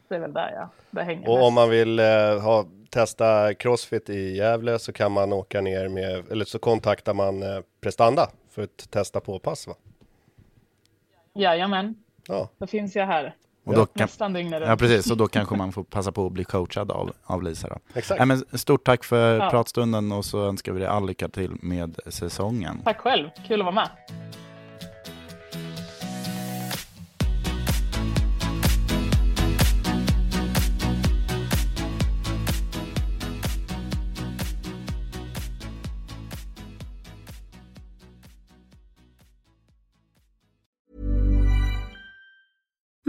Det är väl där jag det hänger Och mest. om man vill eh, ha, testa Crossfit i Gävle så kan man åka ner med, eller så kontaktar man eh, Prestanda för att testa påpass va? Jajamän, Ja, då finns jag här. Och då kan, Nästan dygnet ja, runt. precis. Och då kanske man får passa på att bli coachad av, av Lisa. Då. exakt. Nej, men stort tack för Ja. pratstunden och så önskar vi dig all lycka till med säsongen. Tack själv, kul att vara med.